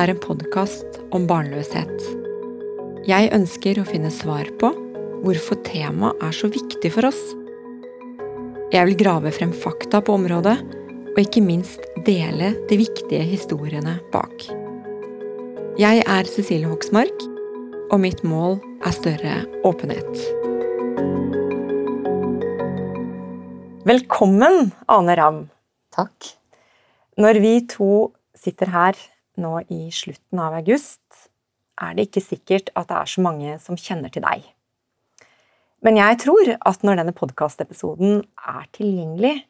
er en podkast om barnløshet. Jeg ønsker å finne svar på hvorfor temaet er så viktig for oss. Jeg vil grave frem fakta på området, og ikke minst dele de viktige historiene bak. Jeg er Cecilie Hoksmark, og mitt mål er større åpenhet. Velkommen, Ane Ram. Takk. Når vi to sitter her nå i slutten av august, er det ikke sikkert at det er så mange som kjenner til deg. Men jeg tror at når denne podkastepisoden er tilgjengelig,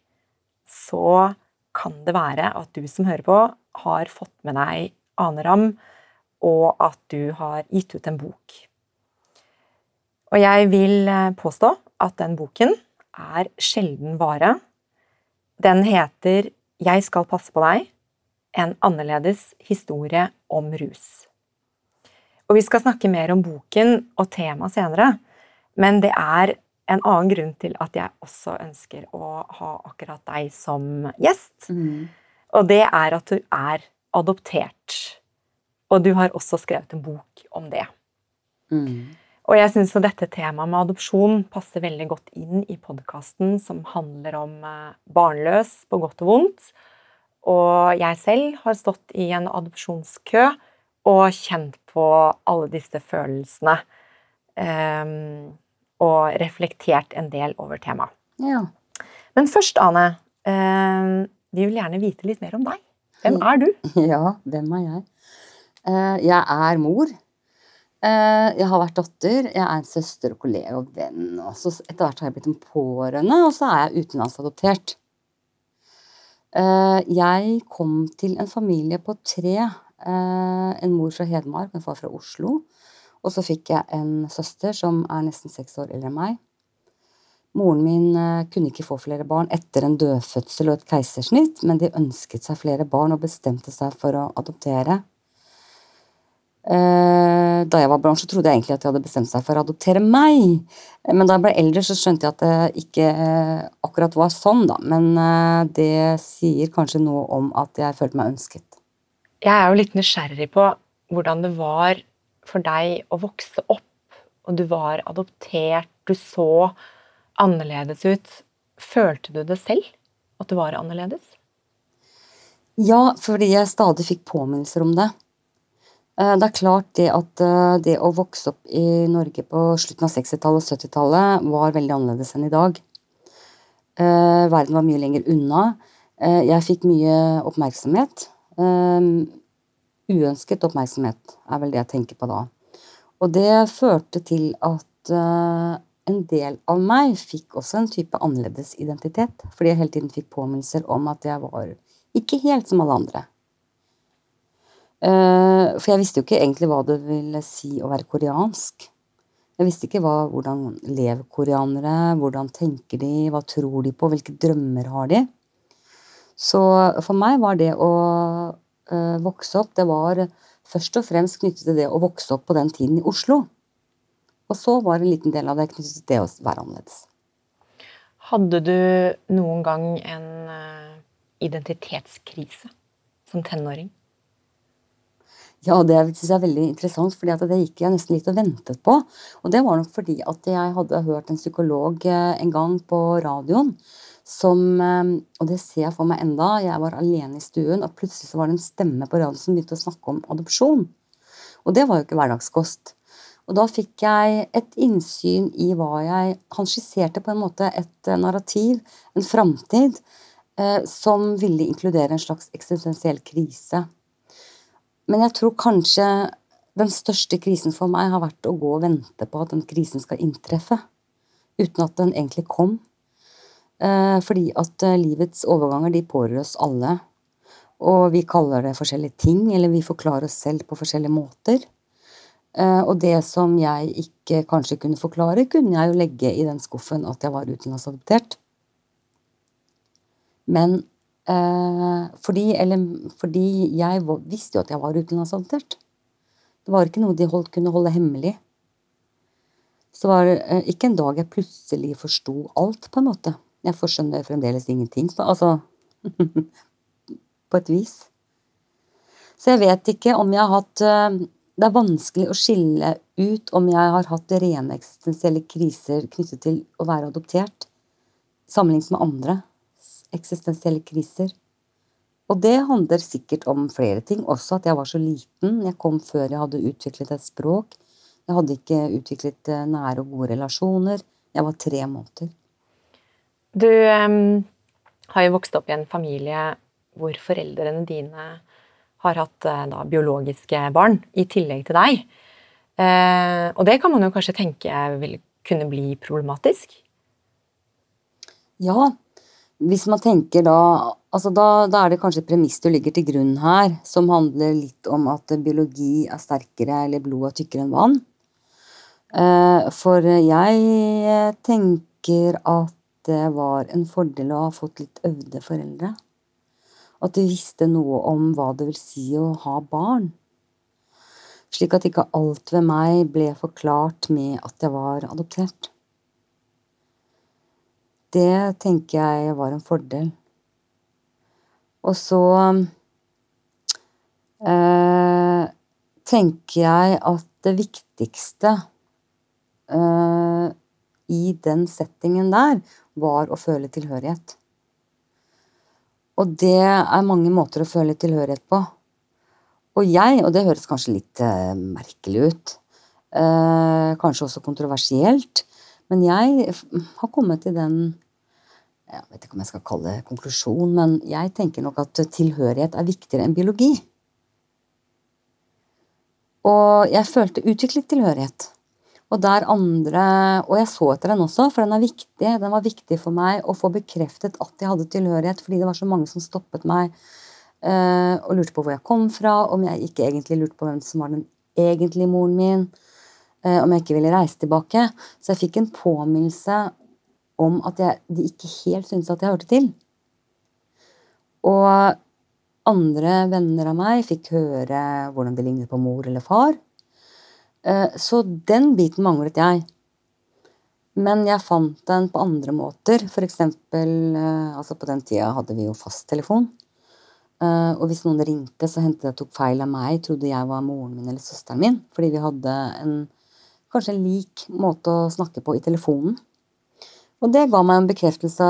så kan det være at du som hører på, har fått med deg Ane Ram, og at du har gitt ut en bok. Og jeg vil eh, påstå at den boken er sjelden vare. Den heter Jeg skal passe på deg en annerledes historie om rus. Og vi skal snakke mer om boken og temaet senere, men det er en annen grunn til at jeg også ønsker å ha akkurat deg som gjest. Mm. Og det er at du er adoptert. Og du har også skrevet en bok om det. Mm. Og jeg syns dette temaet med adopsjon passer veldig godt inn i podkasten som handler om eh, barnløs på godt og vondt. Og jeg selv har stått i en adopsjonskø og kjent på alle disse følelsene. Um, og reflektert en del over temaet. Ja. Men først, Ane, um, vi vil gjerne vite litt mer om deg. Hvem er du? ja, hvem er jeg? Uh, jeg er mor. Eh, jeg har vært datter. Jeg er en søster og kollega og venn. Og så etter hvert har jeg blitt en pårørende, og så er jeg utenlandsadoptert. Eh, jeg kom til en familie på tre. Eh, en mor fra Hedmark, en far fra Oslo. Og så fikk jeg en søster som er nesten seks år eldre enn meg. Moren min eh, kunne ikke få flere barn etter en dødfødsel og et keisersnitt, men de ønsket seg flere barn og bestemte seg for å adoptere. Da jeg var barn, så trodde jeg egentlig at de hadde bestemt seg for å adoptere meg. Men da jeg ble eldre, så skjønte jeg at det ikke akkurat var sånn, da. Men det sier kanskje noe om at jeg følte meg ønsket. Jeg er jo litt nysgjerrig på hvordan det var for deg å vokse opp, og du var adoptert, du så annerledes ut. Følte du det selv, at du var annerledes? Ja, fordi jeg stadig fikk påminnelser om det. Det er klart det at det å vokse opp i Norge på slutten av 60-tallet og 70-tallet var veldig annerledes enn i dag. Verden var mye lenger unna. Jeg fikk mye oppmerksomhet. Uønsket oppmerksomhet er vel det jeg tenker på da. Og det førte til at en del av meg fikk også en type annerledes identitet. Fordi jeg hele tiden fikk påminnelser om at jeg var ikke helt som alle andre. For jeg visste jo ikke egentlig hva det ville si å være koreansk. Jeg visste ikke hva, hvordan lever koreanere, hvordan tenker de, hva tror de på, hvilke drømmer har de? Så for meg var det å uh, vokse opp, det var først og fremst knyttet til det å vokse opp på den tiden i Oslo. Og så var en liten del av det knyttet til det å være annerledes. Hadde du noen gang en uh, identitetskrise som tenåring? Ja, det synes jeg er veldig interessant, fordi det gikk jeg nesten litt og ventet på. Og det var nok fordi at jeg hadde hørt en psykolog en gang på radioen som Og det ser jeg for meg enda. Jeg var alene i stuen, og plutselig så var det en stemme på radioen som begynte å snakke om adopsjon. Og det var jo ikke hverdagskost. Og da fikk jeg et innsyn i hva jeg Han skisserte på en måte et narrativ, en framtid, eh, som ville inkludere en slags eksistensiell krise. Men jeg tror kanskje den største krisen for meg har vært å gå og vente på at den krisen skal inntreffe. Uten at den egentlig kom. Fordi at livets overganger, de pårører oss alle. Og vi kaller det forskjellige ting, eller vi forklarer oss selv på forskjellige måter. Og det som jeg ikke kanskje kunne forklare, kunne jeg jo legge i den skuffen at jeg var utenlandsadoptert. Men fordi, eller, fordi jeg visste jo at jeg var utenlandsadoptert. Det var ikke noe de holdt, kunne holde hemmelig. Så var det ikke en dag jeg plutselig forsto alt, på en måte. Jeg forskjønner fremdeles ingenting, altså På et vis. Så jeg vet ikke om jeg har hatt eh, Det er vanskelig å skille ut om jeg har hatt rene eksistensielle kriser knyttet til å være adoptert, sammenlignet med andre eksistensielle kriser. Og det handler sikkert om flere ting. Også at jeg var så liten. Jeg kom før jeg hadde utviklet et språk. Jeg hadde ikke utviklet eh, nære og gode relasjoner. Jeg var tre måneder. Du um, har jo vokst opp i en familie hvor foreldrene dine har hatt eh, da, biologiske barn i tillegg til deg. Eh, og det kan man jo kanskje tenke vil kunne bli problematisk? Ja, hvis man tenker da altså da, da er det kanskje premiss du ligger til grunn her, som handler litt om at biologi er sterkere eller blod er tykkere enn vann. Eh, for jeg tenker at det var en fordel å ha fått litt øvde foreldre. At de visste noe om hva det vil si å ha barn. Slik at ikke alt ved meg ble forklart med at jeg var adoptert. Det tenker jeg var en fordel. Og så eh, tenker jeg at det viktigste eh, i den settingen der var å føle tilhørighet. Og det er mange måter å føle tilhørighet på. Og jeg, og det høres kanskje litt eh, merkelig ut, kanskje også kontroversielt, men jeg har kommet til den jeg vet ikke om jeg skal kalle det konklusjon, men jeg tenker nok at tilhørighet er viktigere enn biologi. Og jeg følte utviklet tilhørighet. Og der andre Og jeg så etter den også, for den er viktig. Den var viktig for meg å få bekreftet at jeg hadde tilhørighet, fordi det var så mange som stoppet meg uh, og lurte på hvor jeg kom fra, om jeg ikke egentlig lurte på hvem som var den egentlige moren min, om jeg ikke ville reise tilbake. Så jeg fikk en påminnelse om at jeg, de ikke helt syntes at jeg hørte til. Og andre venner av meg fikk høre hvordan det lignet på mor eller far. Eh, så den biten manglet jeg. Men jeg fant den på andre måter. For eksempel, eh, altså på den tida hadde vi jo fasttelefon. Eh, og hvis noen ringte, så hendte det tok feil av meg, trodde jeg var moren min eller søsteren min. Fordi vi hadde en kanskje en lik måte å snakke på i telefonen. Og det ga meg en bekreftelse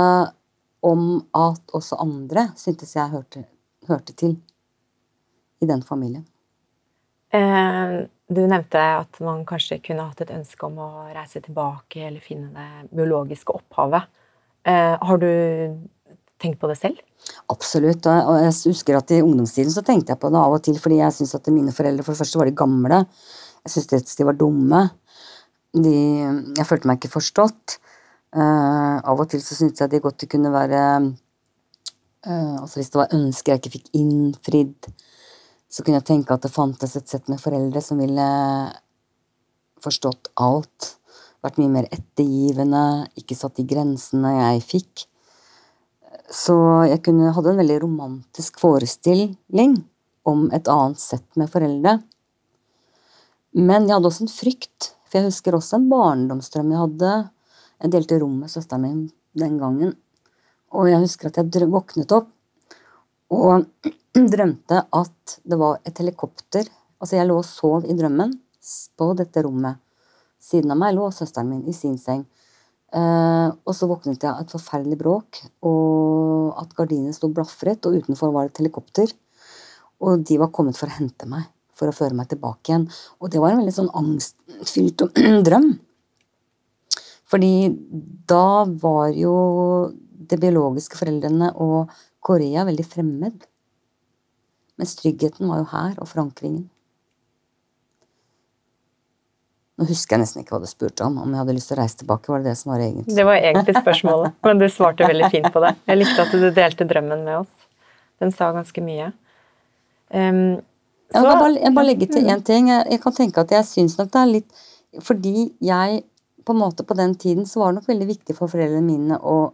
om at også andre syntes jeg hørte, hørte til i den familien. Eh du nevnte at man kanskje kunne hatt et ønske om å reise tilbake eller finne det biologiske opphavet. Eh, har du tenkt på det selv? Absolutt. Og jeg husker at i ungdomstiden så tenkte jeg på det av og til, fordi jeg syntes at mine foreldre for det første var de gamle. Jeg syntes de var dumme. De, jeg følte meg ikke forstått. Uh, av og til så syntes jeg de godt kunne være uh, Altså hvis det var ønsker jeg ikke fikk innfridd, så kunne jeg tenke at det fantes et sett med foreldre som ville forstått alt, vært mye mer ettergivende, ikke satt de grensene jeg fikk. Så jeg kunne, hadde en veldig romantisk forestilling om et annet sett med foreldre. Men jeg hadde også en frykt, for jeg husker også en barndomsdrøm jeg hadde. Jeg delte rom med søsteren min den gangen, og jeg husker at jeg våknet opp og drømte at det var et helikopter Altså, jeg lå og sov i drømmen på dette rommet. Siden av meg lå søsteren min i sin seng. Eh, og så våknet jeg av et forferdelig bråk, og at gardinene sto blafret, og utenfor var det et helikopter. Og de var kommet for å hente meg, for å føre meg tilbake igjen. Og det var en veldig sånn angstfylt drøm. Fordi da var jo de biologiske foreldrene og Korea veldig fremmed. Mens tryggheten var jo her, og forankringen. Nå husker jeg nesten ikke hva du spurte om. Om jeg hadde lyst til å reise tilbake. var Det det som var egentlig? Det var egentlig spørsmålet, men du svarte veldig fint på det. Jeg likte at du delte drømmen med oss. Den sa ganske mye. Um, så, jeg, bare, jeg bare legge til én ting. Jeg, jeg, kan tenke at jeg syns nok det er litt Fordi jeg på en måte på den tiden så var det nok veldig viktig for foreldrene mine å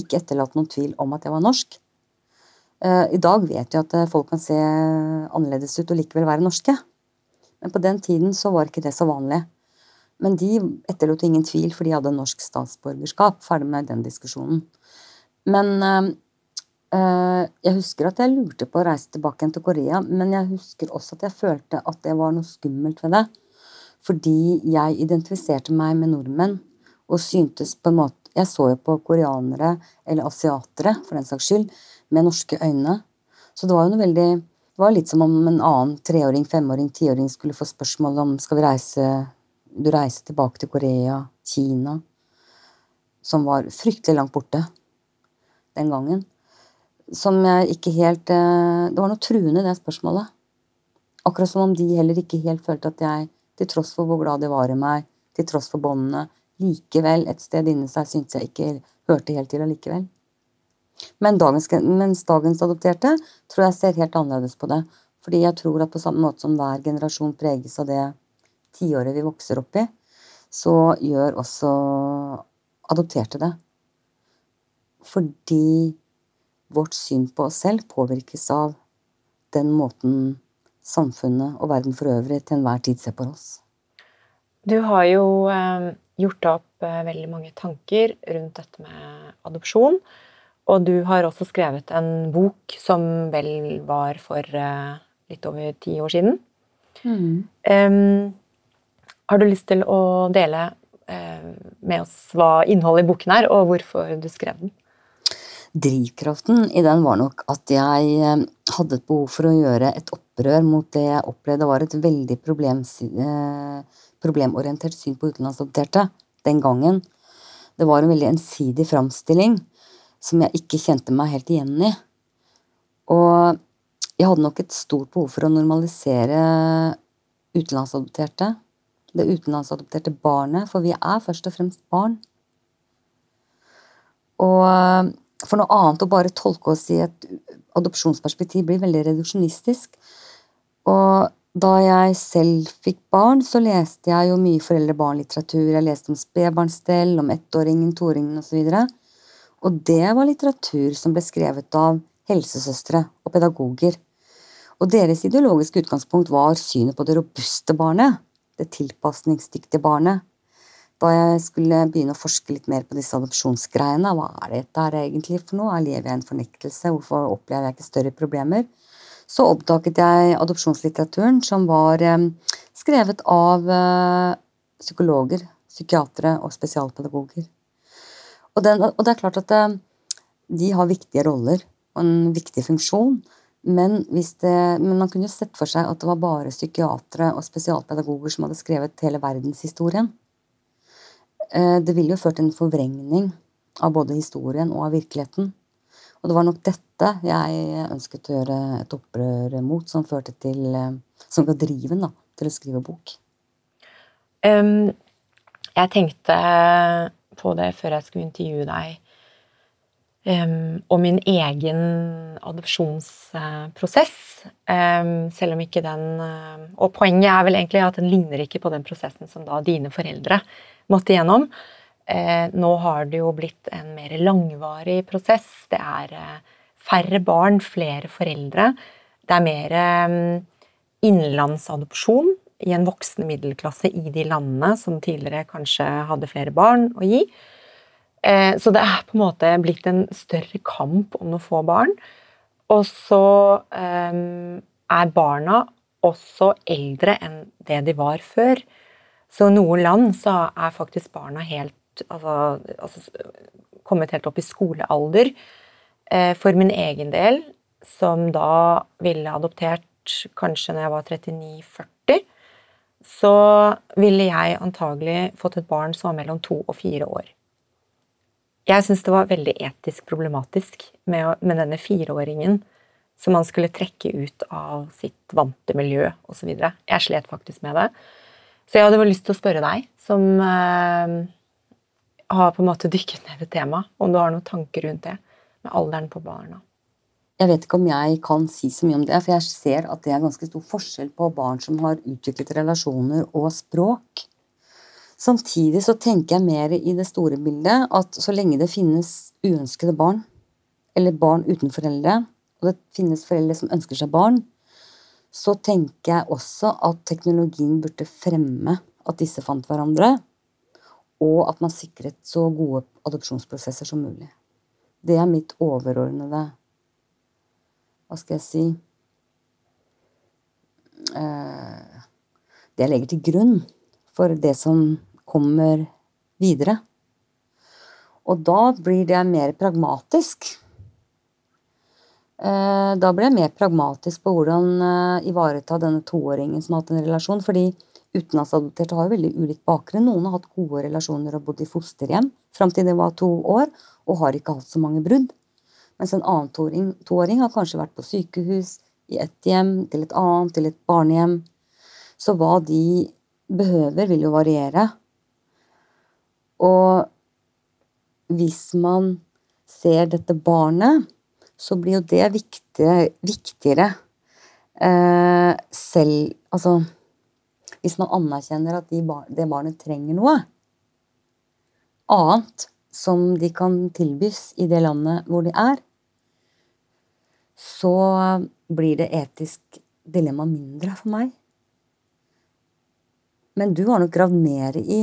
ikke etterlate noen tvil om at jeg var norsk. Eh, I dag vet vi at eh, folk kan se annerledes ut og likevel være norske. Men på den tiden så var ikke det så vanlig. Men de etterlot ingen tvil, for de hadde norsk statsborgerskap. Ferdig med den diskusjonen. Men Eh, jeg husker at jeg lurte på å reise tilbake igjen til Korea, men jeg husker også at jeg følte at det var noe skummelt ved det. Fordi jeg identifiserte meg med nordmenn og syntes på en måte Jeg så jo på koreanere, eller asiatere for den saks skyld, med norske øyne. Så det var jo noe veldig Det var litt som om en annen treåring, femåring, tiåring skulle få spørsmål om skal vi reise Du reiser tilbake til Korea, Kina Som var fryktelig langt borte den gangen som jeg ikke helt eh, Det var noe truende det spørsmålet. Akkurat som om de heller ikke helt følte at jeg, til tross for hvor glad de var i meg, til tross for båndene, likevel et sted inni seg syntes jeg ikke hørte helt til allikevel. Men dagens, mens dagens adopterte tror jeg ser helt annerledes på det. Fordi jeg tror at på samme måte som hver generasjon preges av det tiåret vi vokser opp i, så gjør også adopterte det. Fordi vårt syn på oss selv påvirkes av den måten samfunnet og verden for øvrig til enhver tid ser på oss. Du har jo eh, gjort opp eh, veldig mange tanker rundt dette med adopsjon. Og du har også skrevet en bok som vel var for eh, litt over ti år siden. Mm. Um, har du lyst til å dele med oss hva innholdet i boken er, og hvorfor du skrev den? Drivkraften i den var nok at jeg eh, hadde et behov for å gjøre et opprør mot det jeg opplevde var et veldig eh, problemorientert syn på utenlandsadopterte den gangen. Det var en veldig ensidig framstilling som jeg ikke kjente meg helt igjen i. Og jeg hadde nok et stort behov for å normalisere utenlandsadopterte. Det utenlandsadopterte barnet, for vi er først og fremst barn. Og for noe annet å bare tolke oss i et adopsjonsperspektiv blir veldig reduksjonistisk. Og da jeg selv fikk barn, så leste jeg jo mye foreldre-barn-litteratur. Jeg leste om spedbarnsstell, om ettåringen, toåringen osv. Og, og det var litteratur som ble skrevet av helsesøstre og pedagoger. Og deres ideologiske utgangspunkt var synet på det robuste barnet. Det tilpasningsdyktige barnet da jeg skulle begynne å forske litt mer på disse adopsjonsgreiene. Hva er dette egentlig for noe? Lever jeg i en fornektelse? Hvorfor opplever jeg ikke større problemer? Så oppdaget jeg adopsjonslitteraturen som var eh, skrevet av eh, psykologer, psykiatere og spesialpedagoger. Og, den, og, det er klart at eh, de har viktige roller og en viktig funksjon. Men, det, men, man kunne jo sett for seg at det var bare psykiatere og spesialpedagoger som hadde skrevet hele verdenshistorien. Eh, det ville jo ført til en forvrengning av både historien og av virkeligheten. Og det var nok dette jeg ønsket å gjøre et opprør mot, som førte til eh, Som ga driven da, til å skrive bok. Um, jeg tenkte på det før jeg skulle intervjue deg, um, og min egen adopsjonsprosess. Um, selv om ikke den Og poenget er vel egentlig at den ligner ikke på den prosessen som da dine foreldre måtte igjennom. Eh, nå har det jo blitt en mer langvarig prosess. Det er eh, færre barn, flere foreldre. Det er mer eh, innenlandsadopsjon i en voksende middelklasse i de landene som tidligere kanskje hadde flere barn å gi. Så det er på en måte blitt en større kamp om å få barn. Og så er barna også eldre enn det de var før. Så noen land så er faktisk barna helt altså, altså, kommet helt opp i skolealder. Eh, for min egen del, som da ville adoptert kanskje når jeg var 39-40, så ville jeg antagelig fått et barn som var mellom to og fire år. Jeg syns det var veldig etisk problematisk med, med denne fireåringen som man skulle trekke ut av sitt vante miljø osv. Jeg slet faktisk med det. Så jeg hadde lyst til å spørre deg, som eh, har på en måte dykket ned i temaet, om du har noen tanker rundt det, med alderen på barna. Jeg vet ikke om jeg kan si så mye om det, for jeg ser at det er ganske stor forskjell på barn som har utviklet relasjoner og språk. Samtidig så tenker jeg mer i det store bildet at så lenge det finnes uønskede barn, eller barn uten foreldre, og det finnes foreldre som ønsker seg barn, så tenker jeg også at teknologien burde fremme at disse fant hverandre, og at man sikret så gode adopsjonsprosesser som mulig. Det er mitt overordnede Hva skal jeg si eh, Det jeg legger til grunn for det som kommer videre. Og da blir det mer pragmatisk. Eh, da ble jeg mer pragmatisk på hvordan eh, ivareta denne toåringen som har hatt en relasjon. fordi utenlandsadopterte har jo veldig ulik bakgrunn. Noen har hatt gode relasjoner og bodd i fosterhjem fram til det var to år, og har ikke hatt så mange brudd. Mens en annen toåring, toåring har kanskje vært på sykehus, i ett hjem, til et annet, til et barnehjem. Så hva de behøver, vil jo variere. Og hvis man ser dette barnet, så blir jo det viktig, viktigere eh, selv Altså hvis man anerkjenner at de bar, det barnet trenger noe annet som de kan tilbys i det landet hvor de er, så blir det etisk dilemma mindre for meg. Men du har nok gravd mer i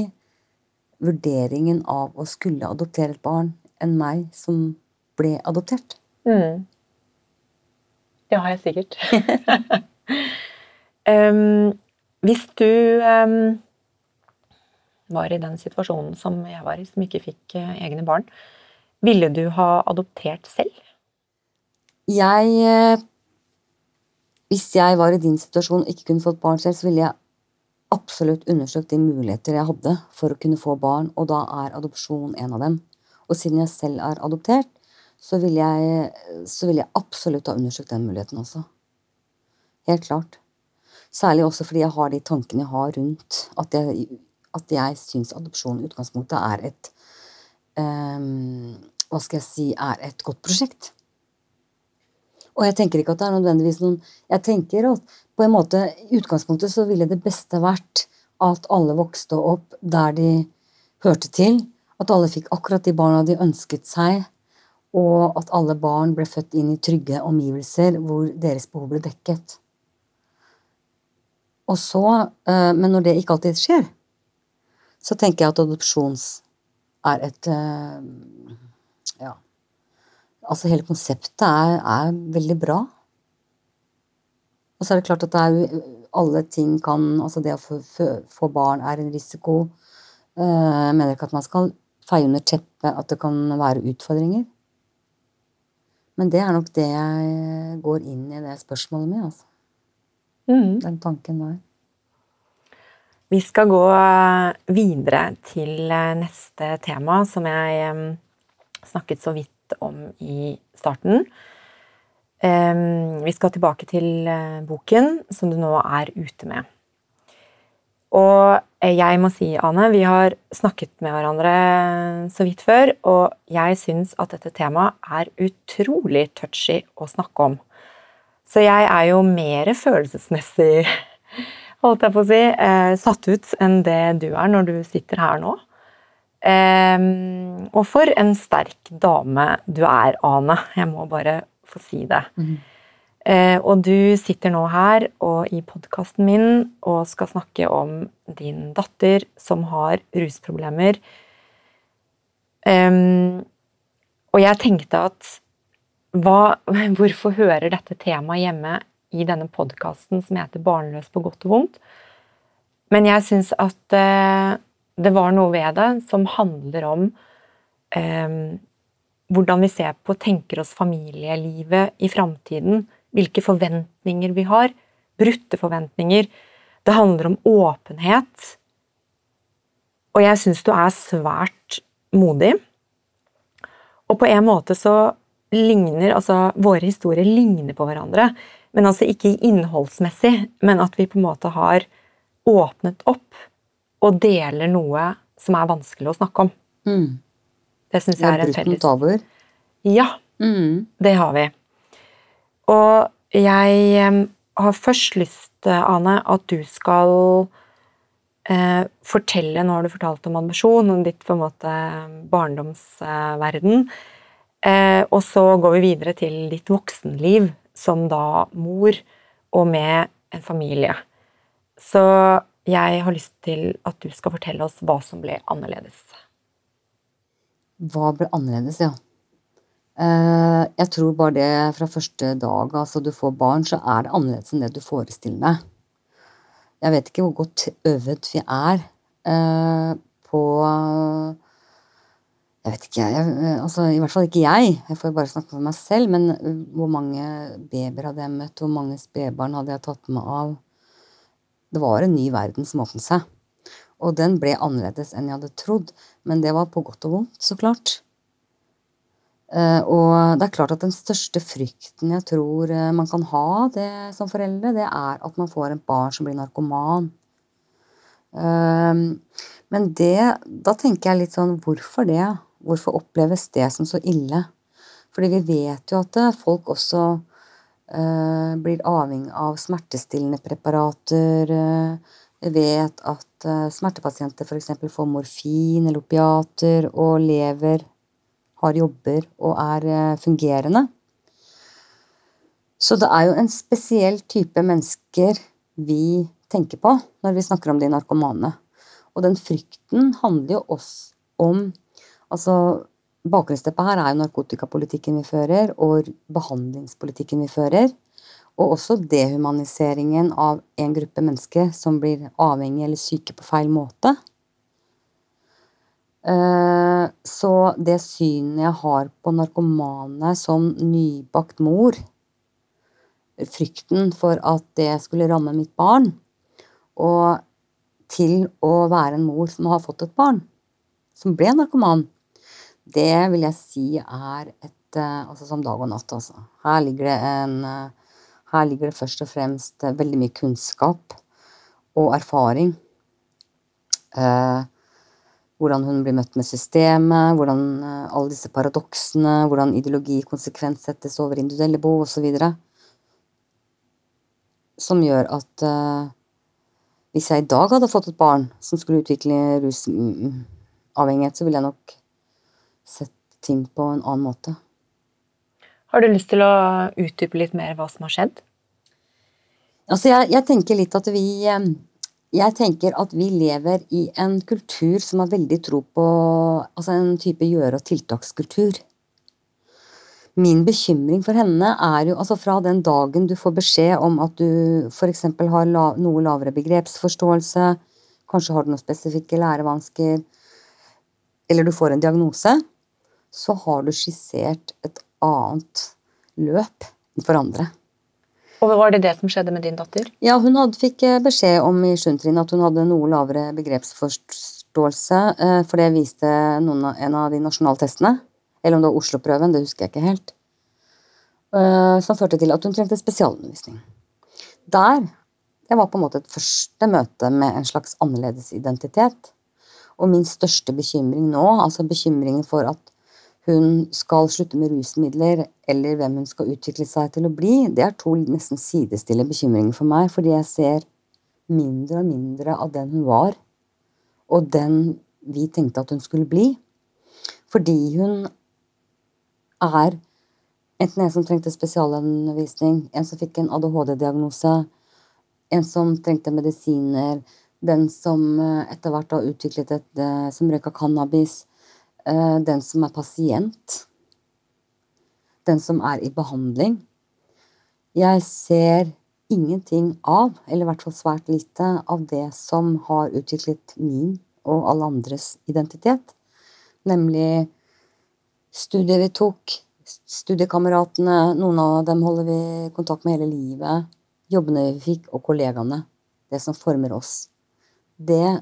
vurderingen av å skulle adoptere et barn enn meg som ble adoptert. Mm. Det har jeg sikkert. um, hvis du um, var i den situasjonen som jeg var i, som ikke fikk uh, egne barn, ville du ha adoptert selv? Jeg uh, Hvis jeg var i din situasjon og ikke kunne fått barn selv, så ville jeg absolutt undersøkt de muligheter jeg hadde for å kunne få barn, og da er adopsjon en av dem. Og siden jeg selv er adoptert, så vil jeg, vil jeg absolutt ha undersøkt den muligheten også. Helt klart. Særlig også fordi jeg har de tankene jeg har rundt at jeg, at jeg syns adopsjon i utgangspunktet er et um, Hva skal jeg si er et godt prosjekt. Og jeg tenker ikke at det er nødvendigvis noen Jeg tenker at på en måte i utgangspunktet så ville det beste vært at alle vokste opp der de hørte til. At alle fikk akkurat de barna de ønsket seg. Og at alle barn ble født inn i trygge omgivelser hvor deres behov ble dekket. Og så, eh, men når det ikke alltid skjer, så tenker jeg at adopsjons er et eh, Ja. Altså hele konseptet er, er veldig bra. Og så er det klart at det er alle ting kan Altså det å få, få barn er en risiko. Eh, jeg mener ikke at man skal feie under teppet at det kan være utfordringer. Men det er nok det jeg går inn i det spørsmålet med. altså. Mm. Den tanken der. Vi skal gå videre til eh, neste tema, som jeg snakket så vidt om i starten. Vi skal tilbake til eh, boken som du nå er ute med. Og jeg må si, Ane, vi har snakket med hverandre så vidt før, og jeg syns at dette temaet er utrolig touchy å snakke om. Så jeg er jo mer følelsesmessig, holdt jeg på å si, eh, satt ut enn det du er når du sitter her nå. Eh, og for en sterk dame du er, Ane. Jeg må bare få si det. Mm. Eh, og du sitter nå her og i podkasten min og skal snakke om din datter som har rusproblemer. Um, og jeg tenkte at hva, hvorfor hører dette temaet hjemme i denne podkasten som heter Barnløs på godt og vondt? Men jeg syns at uh, det var noe ved det som handler om um, hvordan vi ser på tenker oss familielivet i framtiden. Hvilke forventninger vi har. Brutte forventninger. Det handler om åpenhet. Og jeg syns du er svært modig. Og på en måte så ligner Altså, våre historier ligner på hverandre. Men altså ikke innholdsmessig, men at vi på en måte har åpnet opp og deler noe som er vanskelig å snakke om. Mm. Det syns jeg er en felles tabuer? Ja, mm. det har vi. Og jeg har først lyst, Ane, at du skal eh, fortelle Nå har du fortalt om adopsjon, om ditt på en måte barndomsverden. Eh, Eh, og så går vi videre til ditt voksenliv som da mor og med en familie. Så jeg har lyst til at du skal fortelle oss hva som ble annerledes. Hva ble annerledes, ja. Eh, jeg tror bare det fra første dag altså du får barn, så er det annerledes enn det du forestiller deg. Jeg vet ikke hvor godt øvet vi er eh, på Jeg vet ikke, jeg, altså i hvert fall ikke jeg. Jeg får bare snakke for meg selv. Men hvor mange babyer hadde jeg møtt? Hvor mange spedbarn hadde jeg tatt med av? Det var en ny verden som åpnet seg. Og den ble annerledes enn jeg hadde trodd. Men det var på godt og vondt, så klart. Uh, og det er klart at den største frykten jeg tror uh, man kan ha det som foreldre, det er at man får et barn som blir narkoman. Uh, men det Da tenker jeg litt sånn Hvorfor det? Hvorfor oppleves det som så ille? Fordi vi vet jo at folk også blir avhengig av smertestillende preparater. vi vet at smertepasienter f.eks. får morfin eller opiater og lever har jobber og er eh, fungerende. Så det er jo en spesiell type mennesker vi tenker på når vi snakker om de narkomane. Og den frykten handler jo også om Altså, bakgrunnsteppet her er jo narkotikapolitikken vi fører, og behandlingspolitikken vi fører. Og også dehumaniseringen av en gruppe mennesker som blir avhengige eller syke på feil måte. Så det synet jeg har på narkomane som nybakt mor, frykten for at det skulle ramme mitt barn, og til å være en mor som har fått et barn, som ble narkoman, det vil jeg si er et eh, Altså som dag og natt, altså. Her ligger det en eh, Her ligger det først og fremst veldig mye kunnskap og erfaring. Eh, hvordan hun blir møtt med systemet, hvordan eh, alle disse paradoksene, hvordan ideologi konsekvent settes over individuelle behov osv. Som gjør at uh, hvis jeg i dag hadde fått et barn som skulle utvikle rusavhengighet, så ville jeg nok sett ting på en annen måte. Har du lyst til å utdype litt mer hva som har skjedd? Altså, jeg, jeg tenker litt at vi um, jeg tenker at vi lever i en kultur som har veldig tro på Altså en type gjøre- og tiltakskultur. Min bekymring for henne er jo altså fra den dagen du får beskjed om at du f.eks. har noe lavere begrepsforståelse, kanskje har du noen spesifikke lærevansker, eller du får en diagnose, så har du skissert et annet løp for andre. Og Var det det som skjedde med din datter? Ja, Hun hadde, fikk eh, beskjed om i 7. trinn at hun hadde noe lavere begrepsforståelse. Eh, for det viste noen, en av de nasjonaltestene. Eller om det var Oslo-prøven, det husker jeg ikke helt. Eh, som førte til at hun trengte spesialundervisning. Der det var på en måte et første møte med en slags annerledes identitet. Og min største bekymring nå, altså bekymringen for at hun skal slutte med rusmidler, eller hvem hun skal utvikle seg til å bli, det er to nesten sidestille bekymringer for meg, fordi jeg ser mindre og mindre av den hun var, og den vi tenkte at hun skulle bli. Fordi hun er enten en som trengte spesialundervisning, en som fikk en ADHD-diagnose, en som trengte medisiner, den som eh, etter hvert har utviklet et eh, som røyka cannabis, den som er pasient, den som er i behandling. Jeg ser ingenting av, eller i hvert fall svært lite, av det som har utviklet min og alle andres identitet. Nemlig studiet vi tok, studiekameratene, noen av dem holder vi kontakt med hele livet, jobbene vi fikk, og kollegaene. Det som former oss. Det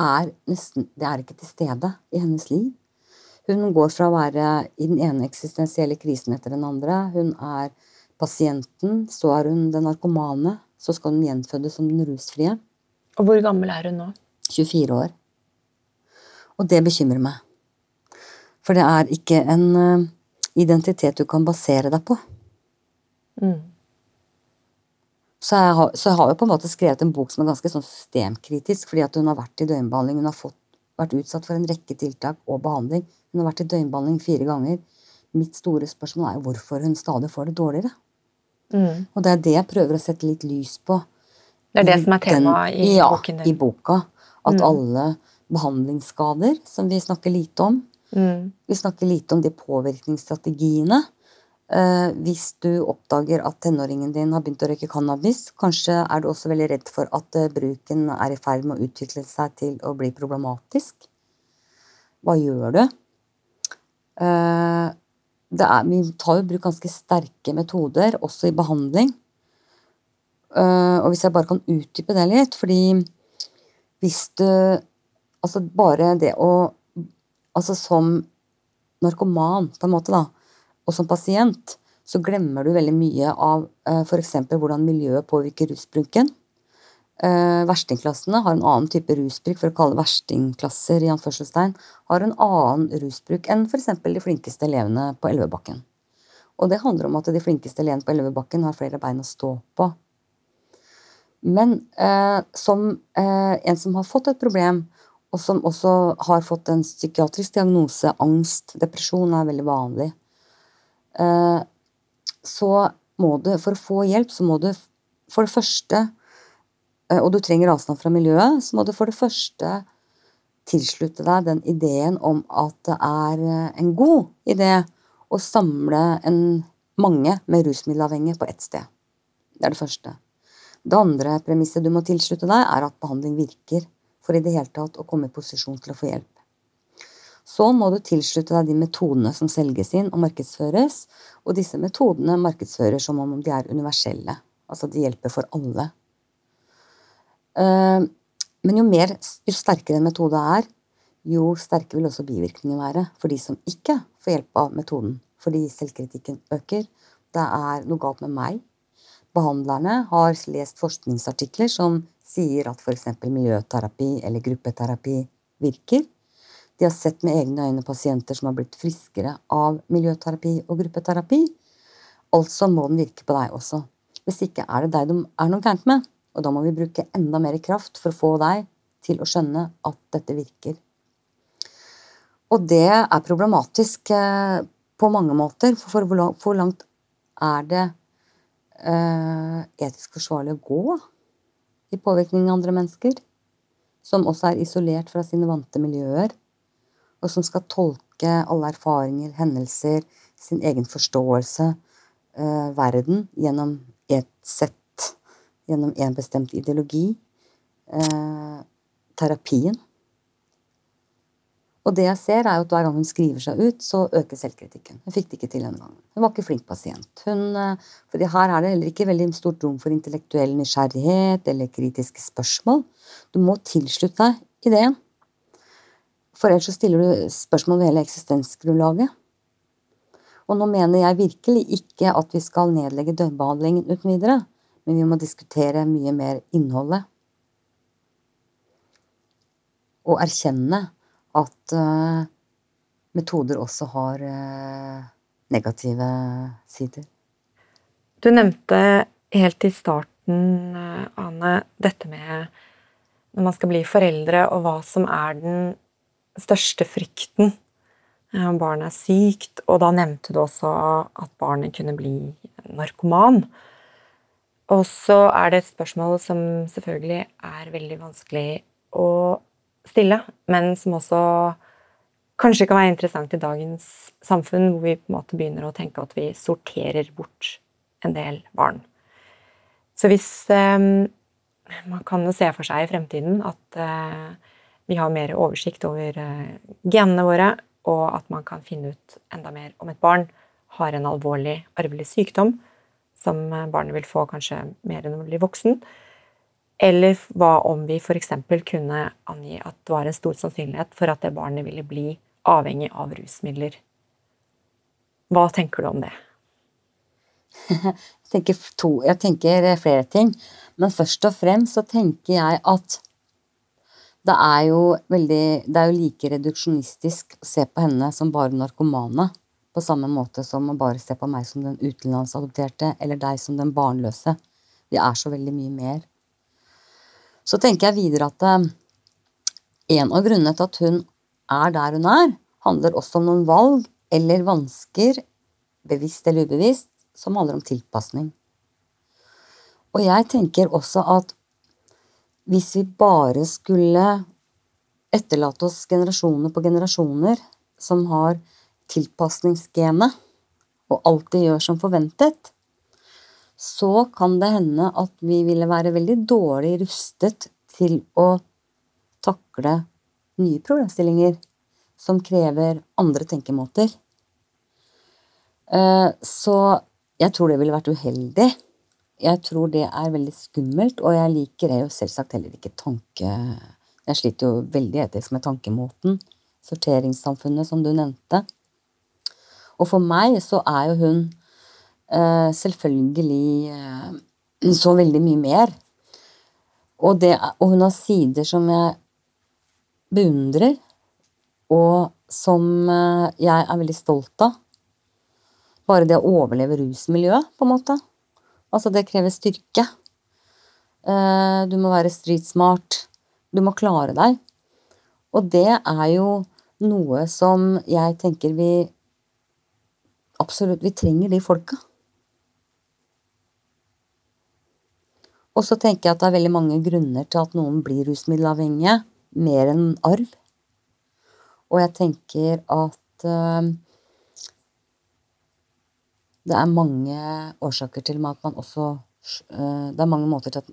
er nesten Det er ikke til stede i hennes liv. Hun går fra å være i den ene eksistensielle krisen etter den andre. Hun er pasienten, så er hun den narkomane. Så skal hun gjenfødes som den rusfrie. Og hvor gammel er hun nå? 24 år. Og det bekymrer meg. For det er ikke en uh, identitet du kan basere deg på. Mm. Så jeg, har, så jeg, har, jo på en måte skrevet en bok som er ganske sånn systemkritisk, fordi at hun har vært i døgnbehandling. Hun har fått, vært utsatt for en rekke tiltak og behandling. Hun har vært i døgnbehandling fire ganger. Mitt store spørsmål er jo hvorfor hun stadig får det dårligere. Mm. Og det er det jeg prøver å sette litt lys på. Det er det som er temaet i ja, boken din? Ja, i boka. At mm. alle behandlingsskader, som vi snakker lite om, Mm. Vi snakker lite om de påvirkningsstrategiene. Eh, hvis du oppdager at tenåringen din har begynt å røyke cannabis, kanskje er du også veldig redd for at eh, bruken er i ferd med å utvikle seg til å bli problematisk. Hva gjør du? Eh, er, vi tar jo bruk ganske sterke metoder, også i behandling. Eh, og hvis jeg bare kan utdype det litt, fordi hvis du Altså bare det å Altså som narkoman, på en måte, da, og som pasient, så glemmer du veldig mye av eh, f.eks. hvordan miljøet påvirker rusbruken. Eh, verstingklassene har en annen type rusbruk, for å kalle det verstingklasser, i anførselstegn, har en annen rusbruk enn f.eks. de flinkeste elevene på Elvebakken. Og det handler om at de flinkeste elevene på Elvebakken har flere bein å stå på. Men eh, som eh, en som har fått et problem, og som også har fått en psykiatrisk diagnose, angst, depresjon er veldig vanlig, så må du, for å få hjelp, så må du for det første eh, Og du trenger avstand fra miljøet, så må du for det første tilslutte deg den ideen om at det er eh, en god idé å samle en, mange med rusmiddelavhengige på ett sted. Det er det første. Det andre premisset du må tilslutte deg, er at behandling virker for i det hele tatt å komme i posisjon til å få hjelp. Så må du tilslutte deg de metodene som selges inn og markedsføres, og disse metodene markedsfører som om de er universelle. Altså de hjelper for alle. Eh, men jo, mer, jo sterkere en metode er, jo sterkere vil også bivirkningene være for de som ikke får hjelp av metoden. Fordi selvkritikken øker. Det er noe galt med meg. Behandlerne har lest forskningsartikler som sier at f.eks. miljøterapi eller gruppeterapi virker. De har sett med egne øyne pasienter som har blitt friskere av miljøterapi og gruppeterapi. Altså må den virke på deg også. Hvis ikke er det deg de er noe gærent med. Og da må vi bruke enda mer kraft for å få deg til å skjønne at dette virker. Og det er problematisk eh, på mange måter. For hvor langt er det eh, etisk forsvarlig å gå i påvirkning av andre mennesker? Som også er isolert fra sine vante miljøer, og som skal tolke alle erfaringer, hendelser, sin egen forståelse, eh, verden, gjennom et sett gjennom en bestemt ideologi. Eh, terapien. Og det jeg ser, er at hver gang hun skriver seg ut, så øker selvkritikken. Hun fikk det ikke til denne gangen. Hun var ikke flink pasient. Hun, eh, fordi her er det heller ikke veldig stort rom for intellektuell nysgjerrighet eller kritiske spørsmål. Du må tilslutte deg ideen. For ellers så stiller du spørsmål ved hele eksistensgrunnlaget. Og nå mener jeg virkelig ikke at vi skal nedlegge døgnbehandlingen uten videre. Men vi må diskutere mye mer innholdet. Og erkjenne at uh, metoder også har uh, negative sider. Du nevnte helt i starten, uh, Ane, dette med når man skal bli foreldre, og hva som er den største frykten. Barnet er sykt, og da nevnte du også at barnet kunne bli narkoman. Og så er det et spørsmål som selvfølgelig er veldig vanskelig å stille, men som også kanskje kan være interessant i dagens samfunn, hvor vi på en måte begynner å tenke at vi sorterer bort en del barn. Så hvis eh, Man kan jo se for seg i fremtiden at eh, vi har mer oversikt over eh, genene våre, og at man kan finne ut enda mer om et barn har en alvorlig arvelig sykdom som barnet vil få kanskje mer enn å bli voksen. Eller hva om vi f.eks. kunne angi at det var en stor sannsynlighet for at det barnet ville bli avhengig av rusmidler. Hva tenker du om det? Jeg tenker, to, jeg tenker flere ting. Men først og fremst så tenker jeg at det er jo veldig Det er jo like reduksjonistisk å se på henne som bare narkomane. På samme måte som å bare se på meg som den utenlandsadopterte, eller deg som den barnløse. Vi er så veldig mye mer. Så tenker jeg videre at eh, en av grunnene til at hun er der hun er, handler også om noen valg eller vansker, bevisst eller ubevisst, som handler om tilpasning. Og jeg tenker også at hvis vi bare skulle etterlate oss generasjoner på generasjoner som har tilpasningsgenet, og alltid gjør som forventet, så kan det hende at vi ville være veldig dårlig rustet til å takle nye problemstillinger som krever andre tenkemåter. Eh, så jeg tror det ville vært uheldig. Jeg tror det er veldig skummelt, og jeg liker det jo selvsagt heller ikke tanke... Jeg sliter jo veldig etisk med tankemåten. Sorteringssamfunnet, som du nevnte. Og for meg så er jo hun eh, selvfølgelig eh, så veldig mye mer. Og, det, og hun har sider som jeg beundrer, og som eh, jeg er veldig stolt av. Bare det å overleve rusmiljøet, på en måte. Altså, det krever styrke. Eh, du må være streetsmart. Du må klare deg. Og det er jo noe som jeg tenker vi Absolutt, vi trenger de folka. Og så tenker jeg at det er veldig mange grunner til at noen blir rusmiddelavhengige. Mer enn arv. Og jeg tenker at uh, det er mange årsaker til at man også uh, Det er mange måter til at,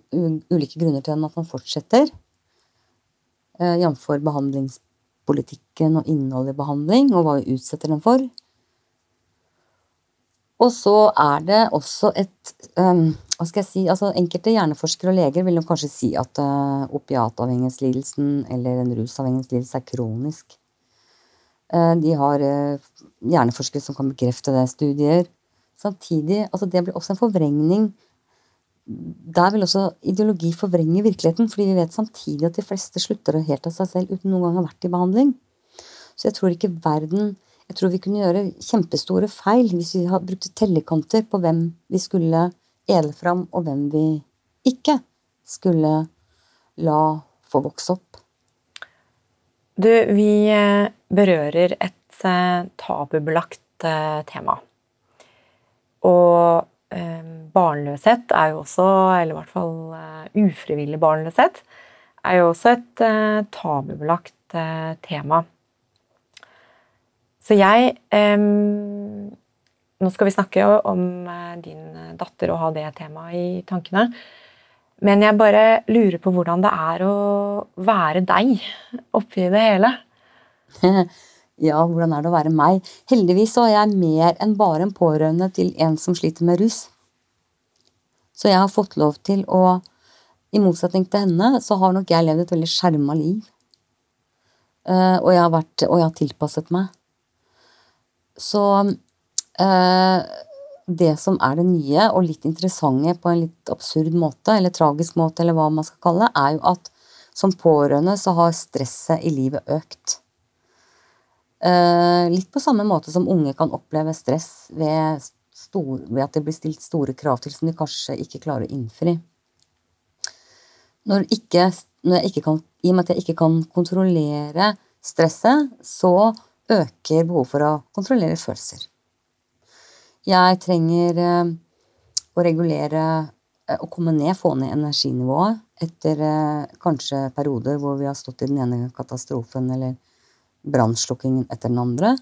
ulike grunner til at man fortsetter. Uh, Jf. behandlingspolitikken og innholdet i behandling, og hva vi utsetter den for. Og så er det også et um, Hva skal jeg si altså Enkelte hjerneforskere og leger vil kanskje si at uh, opiatavhengighetslidelsen eller en rusavhengighetslidelse er kronisk. De har hjerneforskere som kan bekrefte det, studier. Samtidig, altså Det blir også en forvrengning. Der vil også ideologi forvrenge virkeligheten, fordi vi vet samtidig at de fleste slutter helt av seg selv uten noen gang å ha vært i behandling. Så jeg tror ikke verden jeg tror vi kunne gjøre kjempestore feil hvis vi hadde brukt tellekanter på hvem vi skulle ele fram, og hvem vi ikke skulle la få vokse opp. Du, vi eh, berører et eh, tabubelagt eh, tema. Og barnløshet er jo også, eller i hvert fall ufrivillig barnløshet, er jo også et tabubelagt tema. Så jeg Nå skal vi snakke om din datter og ha det temaet i tankene. Men jeg bare lurer på hvordan det er å være deg oppi det hele. ja, hvordan er det å være meg? Heldigvis så er jeg mer enn bare en pårørende til en som sliter med rus. Så jeg har fått lov til å I motsetning til henne så har nok jeg levd et veldig skjerma liv. Uh, og, jeg vært, og jeg har tilpasset meg. Så uh, det som er det nye og litt interessante på en litt absurd måte, eller tragisk måte, eller hva man skal kalle det, er jo at som pårørende så har stresset i livet økt. Eh, litt på samme måte som unge kan oppleve stress ved, stor, ved, at det blir stilt store krav til som de kanskje ikke klarer å innfri. Når, ikke, når jeg ikke kan, I og med at jeg ikke kan kontrollere stresset, så øker behovet for å kontrollere følelser. Jeg trenger eh, å regulere å og komme ned, få ned energinivået etter eh, kanskje perioder hvor vi har stått i den ene katastrofen eller brannslukkingen etter den andre.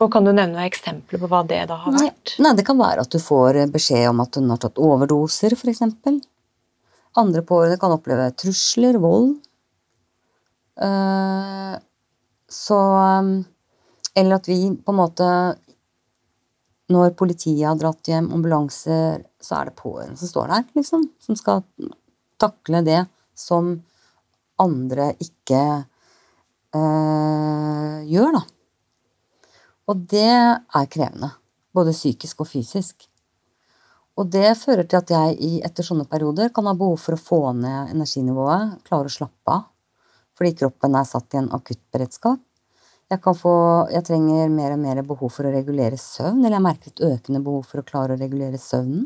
Og Kan du nevne noen eksempler på hva det da har vært? Nei, Det kan være at du får beskjed om at hun har tatt overdoser, f.eks. Andre pårørende kan oppleve trusler, vold. Så eller at vi på en måte Når politiet har dratt hjem, ambulanser, så er det pårørende som står der, liksom. Som skal takle det som andre ikke gjør, da. Og det er krevende. Både psykisk og fysisk. Og det fører til at jeg i, etter sånne perioder kan ha behov for å få ned energinivået, klare å slappe av. Fordi kroppen er satt i en akuttberedskap. Jeg, få, jeg, trenger mer og mer behov for å regulere søvn, eller jeg merker et økende behov for å klare å regulere søvnen.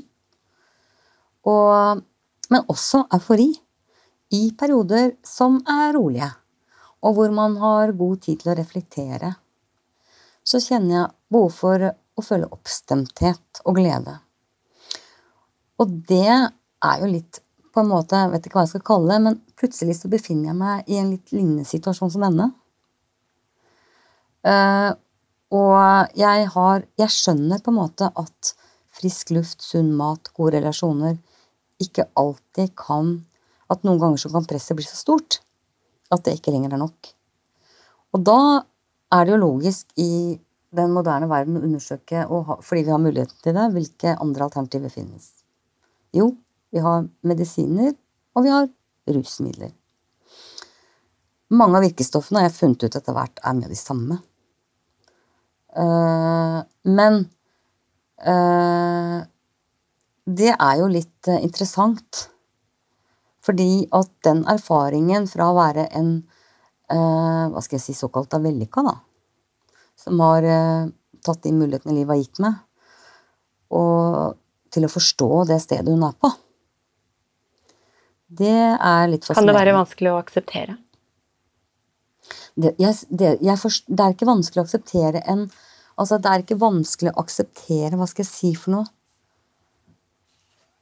Og, men også eufori. I perioder som er rolige, og hvor man har god tid til å reflektere. Så kjenner jeg behov for å føle oppstemthet og glede. Og det er jo litt på en måte, Jeg vet ikke hva jeg skal kalle det, men plutselig så befinner jeg meg i en litt lignende situasjon som denne. Uh, Og jeg har Jeg skjønner på en måte at frisk luft, sunn mat, gode relasjoner ikke alltid kan At noen ganger så kan presset bli så stort at det ikke lenger er nok. Og da er det jo logisk i den moderne verden å undersøke, fordi vi har muligheten til det, hvilke andre alternativer finnes. Jo, vi har medisiner, og vi har rusmidler. Mange av virkestoffene har jeg funnet ut etter hvert er med de samme. Uh, men uh, det er jo litt uh, interessant. Fordi at den erfaringen fra å være en hva skal jeg si, såkalt vellykka, da, som har tatt de mulighetene livet har gitt meg, og til å forstå det stedet hun er på det er litt fascinerende. Kan det være vanskelig å akseptere? Det, jeg, det, jeg forst, det, er ikke vanskelig å akseptere en Altså, det er ikke vanskelig å akseptere Hva skal jeg si for noe?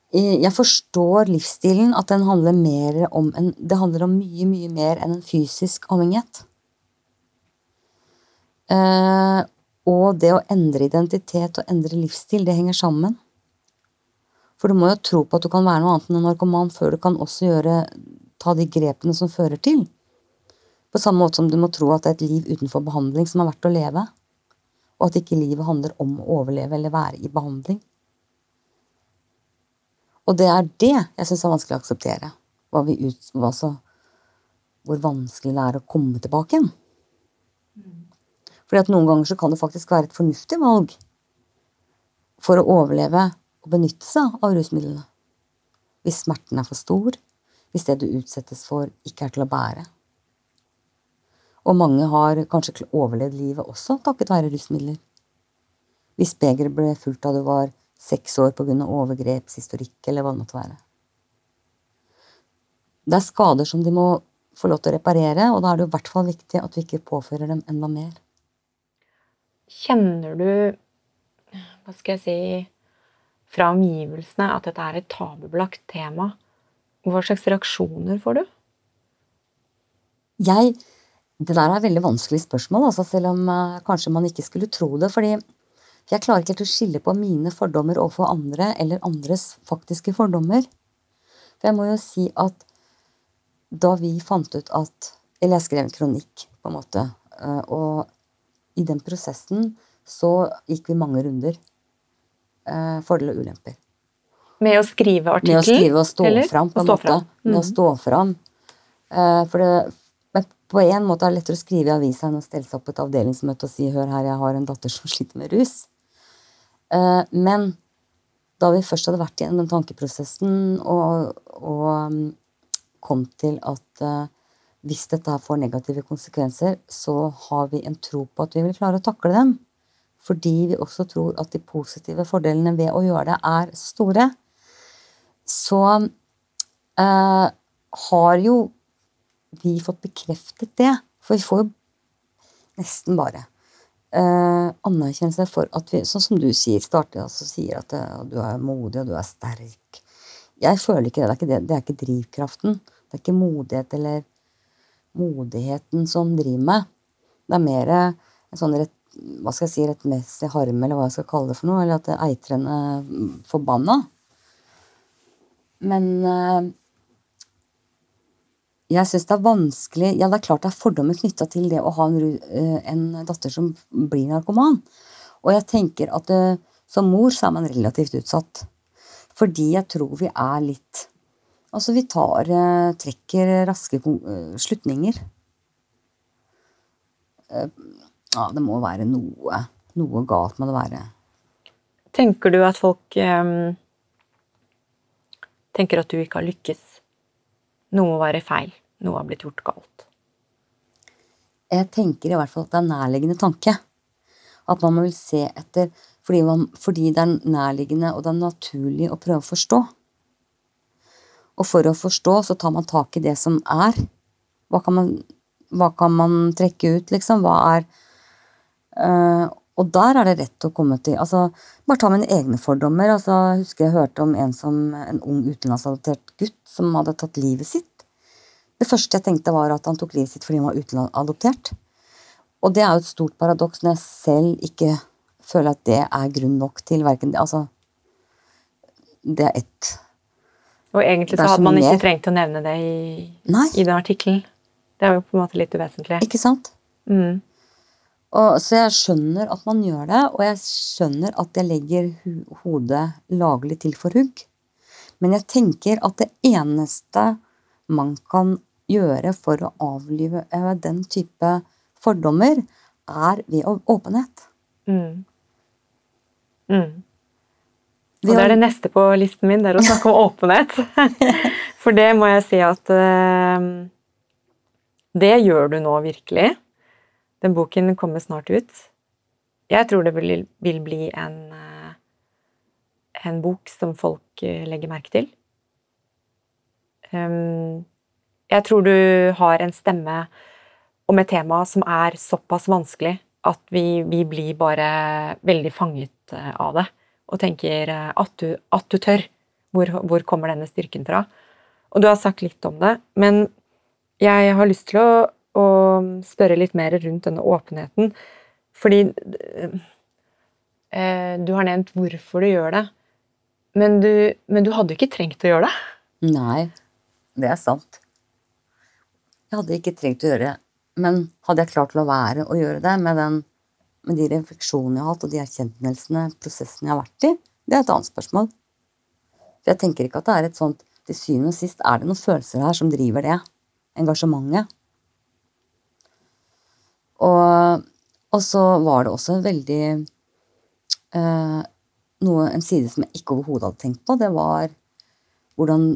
Jeg forstår livsstilen, at den handler mer om en Det handler om mye, mye mer enn en fysisk avhengighet. Eh, og det å endre identitet og endre livsstil, det henger sammen. For du må jo tro på at du kan være noe annet enn en narkoman før du kan også gjøre, ta de grepene som fører til. På samme måte som du må tro at det er et liv utenfor behandling som er verdt å leve. Og at ikke livet handler om å overleve eller være i behandling. Og det er det jeg syns er vanskelig å akseptere. Hva vi ut, hva hvor vanskelig det er å komme tilbake igjen. Fordi at noen ganger så kan det faktisk være et fornuftig valg for å overleve og benytte seg av rusmidlene. Hvis smerten er for stor, hvis det du utsettes for, ikke er til å bære. Og mange har kanskje overlevd livet også takket være rusmidler. Hvis begeret ble fulgt da du var seks år pga. overgrepshistorikk eller hva det måtte være. Det er skader som de må få lov til å reparere, og da er det i hvert fall viktig at vi ikke påfører dem enda mer. Kjenner du Hva skal jeg si fra omgivelsene at dette er et tabubelagt tema. Hva slags reaksjoner får du? Jeg Det der er et veldig vanskelig spørsmål, altså selv om uh, kanskje man ikke skulle tro det. fordi jeg klarer ikke helt å skille på mine fordommer overfor andre eller andres faktiske fordommer. For jeg må jo si at da vi fant ut at Eller jeg skrev en kronikk, på en måte. Uh, og i den prosessen så gikk vi mange runder eh, fordeler og ulemper. Med å skrive artikkel? Med å skrive og stå eller? fram, på en måte. Fram. Mm. Med å mm. stå fram. Eh, for det, men på en måte er det lettere å skrive i avisa enn å stelle seg opp på et avdelingsmøte og si 'hør her, jeg har en datter som sliter med rus'. Eh, men da vi først hadde vært gjennom den tankeprosessen og, og um, kom til at uh, hvis dette her får negative konsekvenser, så har vi en tro på at vi vil klare å takle dem fordi vi også tror at de positive fordelene ved å gjøre det er store, så eh, har jo vi fått bekreftet det. For vi får jo nesten bare eh, anerkjennelse for at vi, sånn som du sier, starter altså sier at eh, du er modig og du er sterk. Jeg føler ikke det. Det er ikke, det, det er ikke drivkraften. Det er ikke modighet eller modigheten som driver meg. Det er mer en sånn rett hva skal jeg si, rettmessig harme, eller hva jeg skal kalle det for noe. Eller at er eitrende forbanna. Men øh, jeg syns det er vanskelig Ja, det er klart det er fordommer knytta til det å ha en, øh, en, datter som blir narkoman. Og jeg tenker at eh, som mor så er man relativt utsatt. Fordi jeg tror vi er litt Altså, vi tar øh, Trekker raske slutninger. Ja, det må være noe, noe galt med det være. Tenker du at folk um, tenker at du ikke har lykkes? Noe må være feil. Noe har blitt gjort galt. Jeg tenker i hvert fall at det er nærliggende tanke. At man vil se etter fordi, man, fordi det er nærliggende og det er naturlig å prøve å forstå. Og for å forstå så tar man tak i det som er. Hva kan man, hva kan man trekke ut, liksom? Hva er Uh, og der er det rett å komme til altså, Bare ta mine egne fordommer. altså, Jeg husker jeg hørte om en, som, en ung utenlandsadoptert gutt som hadde tatt livet sitt. Det første jeg tenkte, var at han tok livet sitt fordi han var utenlandsadoptert. Og det er jo et stort paradoks når jeg selv ikke føler at det er grunn nok til verken det Altså, det er ett Og egentlig så hadde man ikke mer. trengt å nevne det i, i den artikkelen. Det er jo på en måte litt uvesentlig. ikke sant? Mm. Og, så jeg skjønner at man gjør det, og jeg skjønner at jeg legger hodet laglig til for hugg. Men jeg tenker at det eneste man kan gjøre for å avlive eh, den type fordommer, er ved åpenhet. Mm. Mm. Og det er det neste på listen min, det er å snakke om åpenhet. For det må jeg si at eh, Det gjør du nå virkelig. Den boken kommer snart ut. Jeg tror det vil, vil bli en, eh, en bok som folk eh, legger merke til. Um, jeg tror du har en stemme om et tema som er såpass vanskelig at vi, vi blir bare veldig fanget eh, av det. Og tenker at du, at du tør. Hvor, hvor kommer denne styrken fra? Og du har sagt litt om det, men jeg har lyst til å, å spørre litt mer rundt denne åpenheten. Fordi eh, du har nevnt hvorfor du gjør det, men du, men du hadde ikke trengt å gjøre det. Nei, det er sant. Jeg hadde ikke trengt å gjøre det, men hadde jeg klart å la være å gjøre det med, den, med de refleksjonene jeg har hatt, og de erkjennelsene, prosessene jeg har vært i, det er et annet spørsmål. For jeg tenker ikke at det er et sånt Til syvende og sist er det noen følelser her som driver det. Engasjementet. Og, og så var det også veldig eh, noe, En side som jeg ikke overhodet hadde tenkt på. Det var hvordan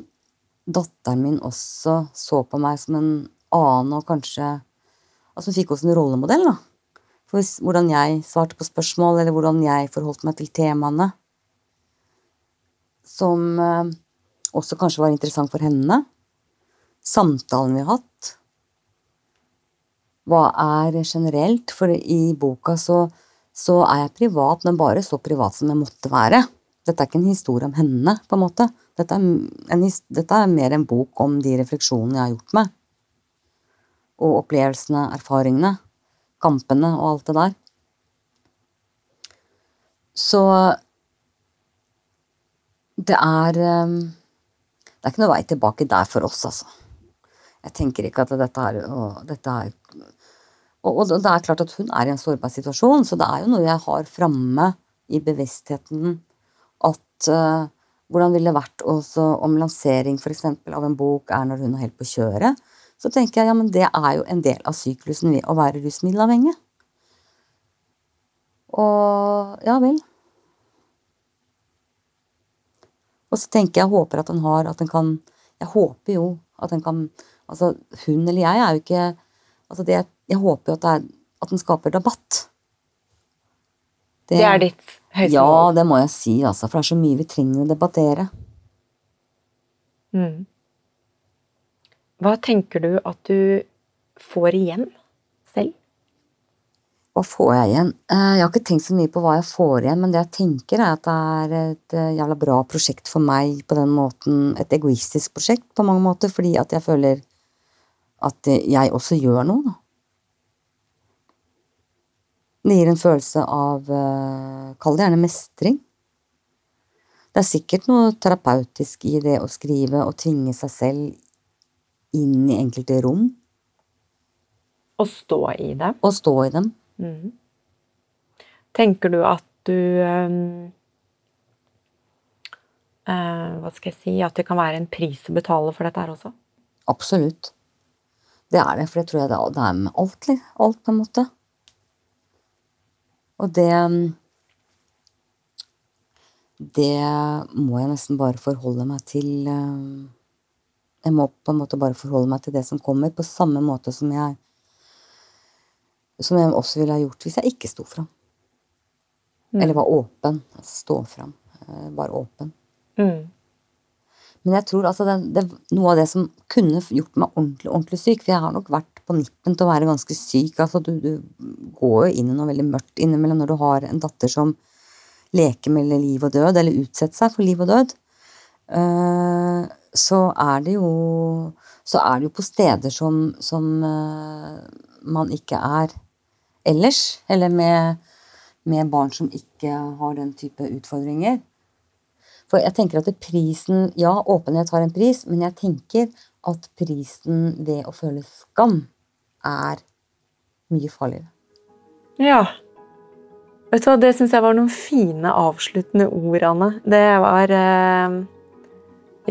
datteren min også så på meg som en annen og kanskje Altså hun fikk også en rollemodell, da. For hvis, hvordan jeg svarte på spørsmål, eller hvordan jeg forholdt meg til temaene. Som eh, også kanskje var interessant for henne. Samtalen vi har hatt. Hva er generelt? For i boka så, så er jeg privat, men bare så privat som jeg måtte være. Dette er ikke en historie om henne, på en måte. Dette er, en, dette er mer en bok om de refleksjonene jeg har gjort meg. Og opplevelsene, erfaringene, kampene og alt det der. Så det er eh, Det er ikke noe vei tilbake der for oss, altså. Jeg tenker ikke at dette er, å, dette er og, det er klart at hun er i en sårbar situasjon, så det er jo noe jeg har framme i bevisstheten at uh, hvordan ville det vært også om lansering for eksempel, av en bok er når hun er helt på kjøret. Så tenker jeg ja, men det er jo en del av syklusen å være rusmiddelavhengig. Og ja vel. Og så tenker jeg, håper at den har at den kan Jeg håper jo at den kan Altså, hun eller jeg er jo ikke altså det, Jeg håper jo at, er, at den skaper debatt. Det er ditt høyeste Ja, det må jeg si, altså. For det er så mye vi trenger å debattere. Mm. Hva tenker du at du får igjen selv? Hva får jeg igjen? Eh, Jeg har ikke tenkt så mye på hva jeg får igjen, men det jeg tenker er at det er et eh, jævla bra prosjekt for meg på den måten. Et egoistisk prosjekt på mange måter, fordi at jeg føler at eh, jeg også gjør noe, da. Det gir en følelse av eh, Kall det gjerne mestring. Det er sikkert noe terapeutisk i det å skrive og tvinge seg selv inn i enkelte rom Å stå i det? Å stå i dem. Mm. Tenker du at du eh, Hva skal jeg si At det kan være en pris å betale for dette her også? Absolutt. Det er det, for det tror jeg det er, er med alt, alt på en måte. Og det Det må jeg nesten bare forholde meg til eh, Jeg må på en måte bare forholde meg til det som kommer, på samme måte som jeg Som jeg også ville ha gjort hvis jeg ikke sto fram. Eller var åpen. Altså stå fram. eh, Var åpen. Mm. Men jeg tror altså det, det, noe av det som kunne gjort meg ordentlig ordentlig syk For jeg har nok vært nippen til å være ganske syk. altså Du, du går jo inn i noe veldig mørkt innimellom når du har en datter som leker med liv og død, eller utsetter seg for liv og død. Eh, så er det jo Så er det jo på steder som, som eh, man ikke er ellers. Eller med, med barn som ikke har den type utfordringer. For jeg tenker at prisen Ja, åpenhet har en pris, men jeg tenker at prisen ved å føle skam er mye farligere. Ja. Vet du hva, Det syns jeg var noen fine avsluttende ord, Anne. Det var eh,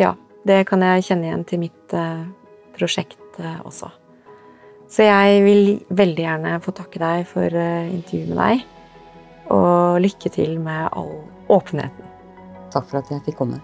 Ja, det kan jeg kjenne igjen til mitt eh, prosjekt eh, også. Så jeg vil veldig gjerne få takke deg for intervjuet med deg. Og lykke til med all åpenheten. Takk for at jeg fikk komme.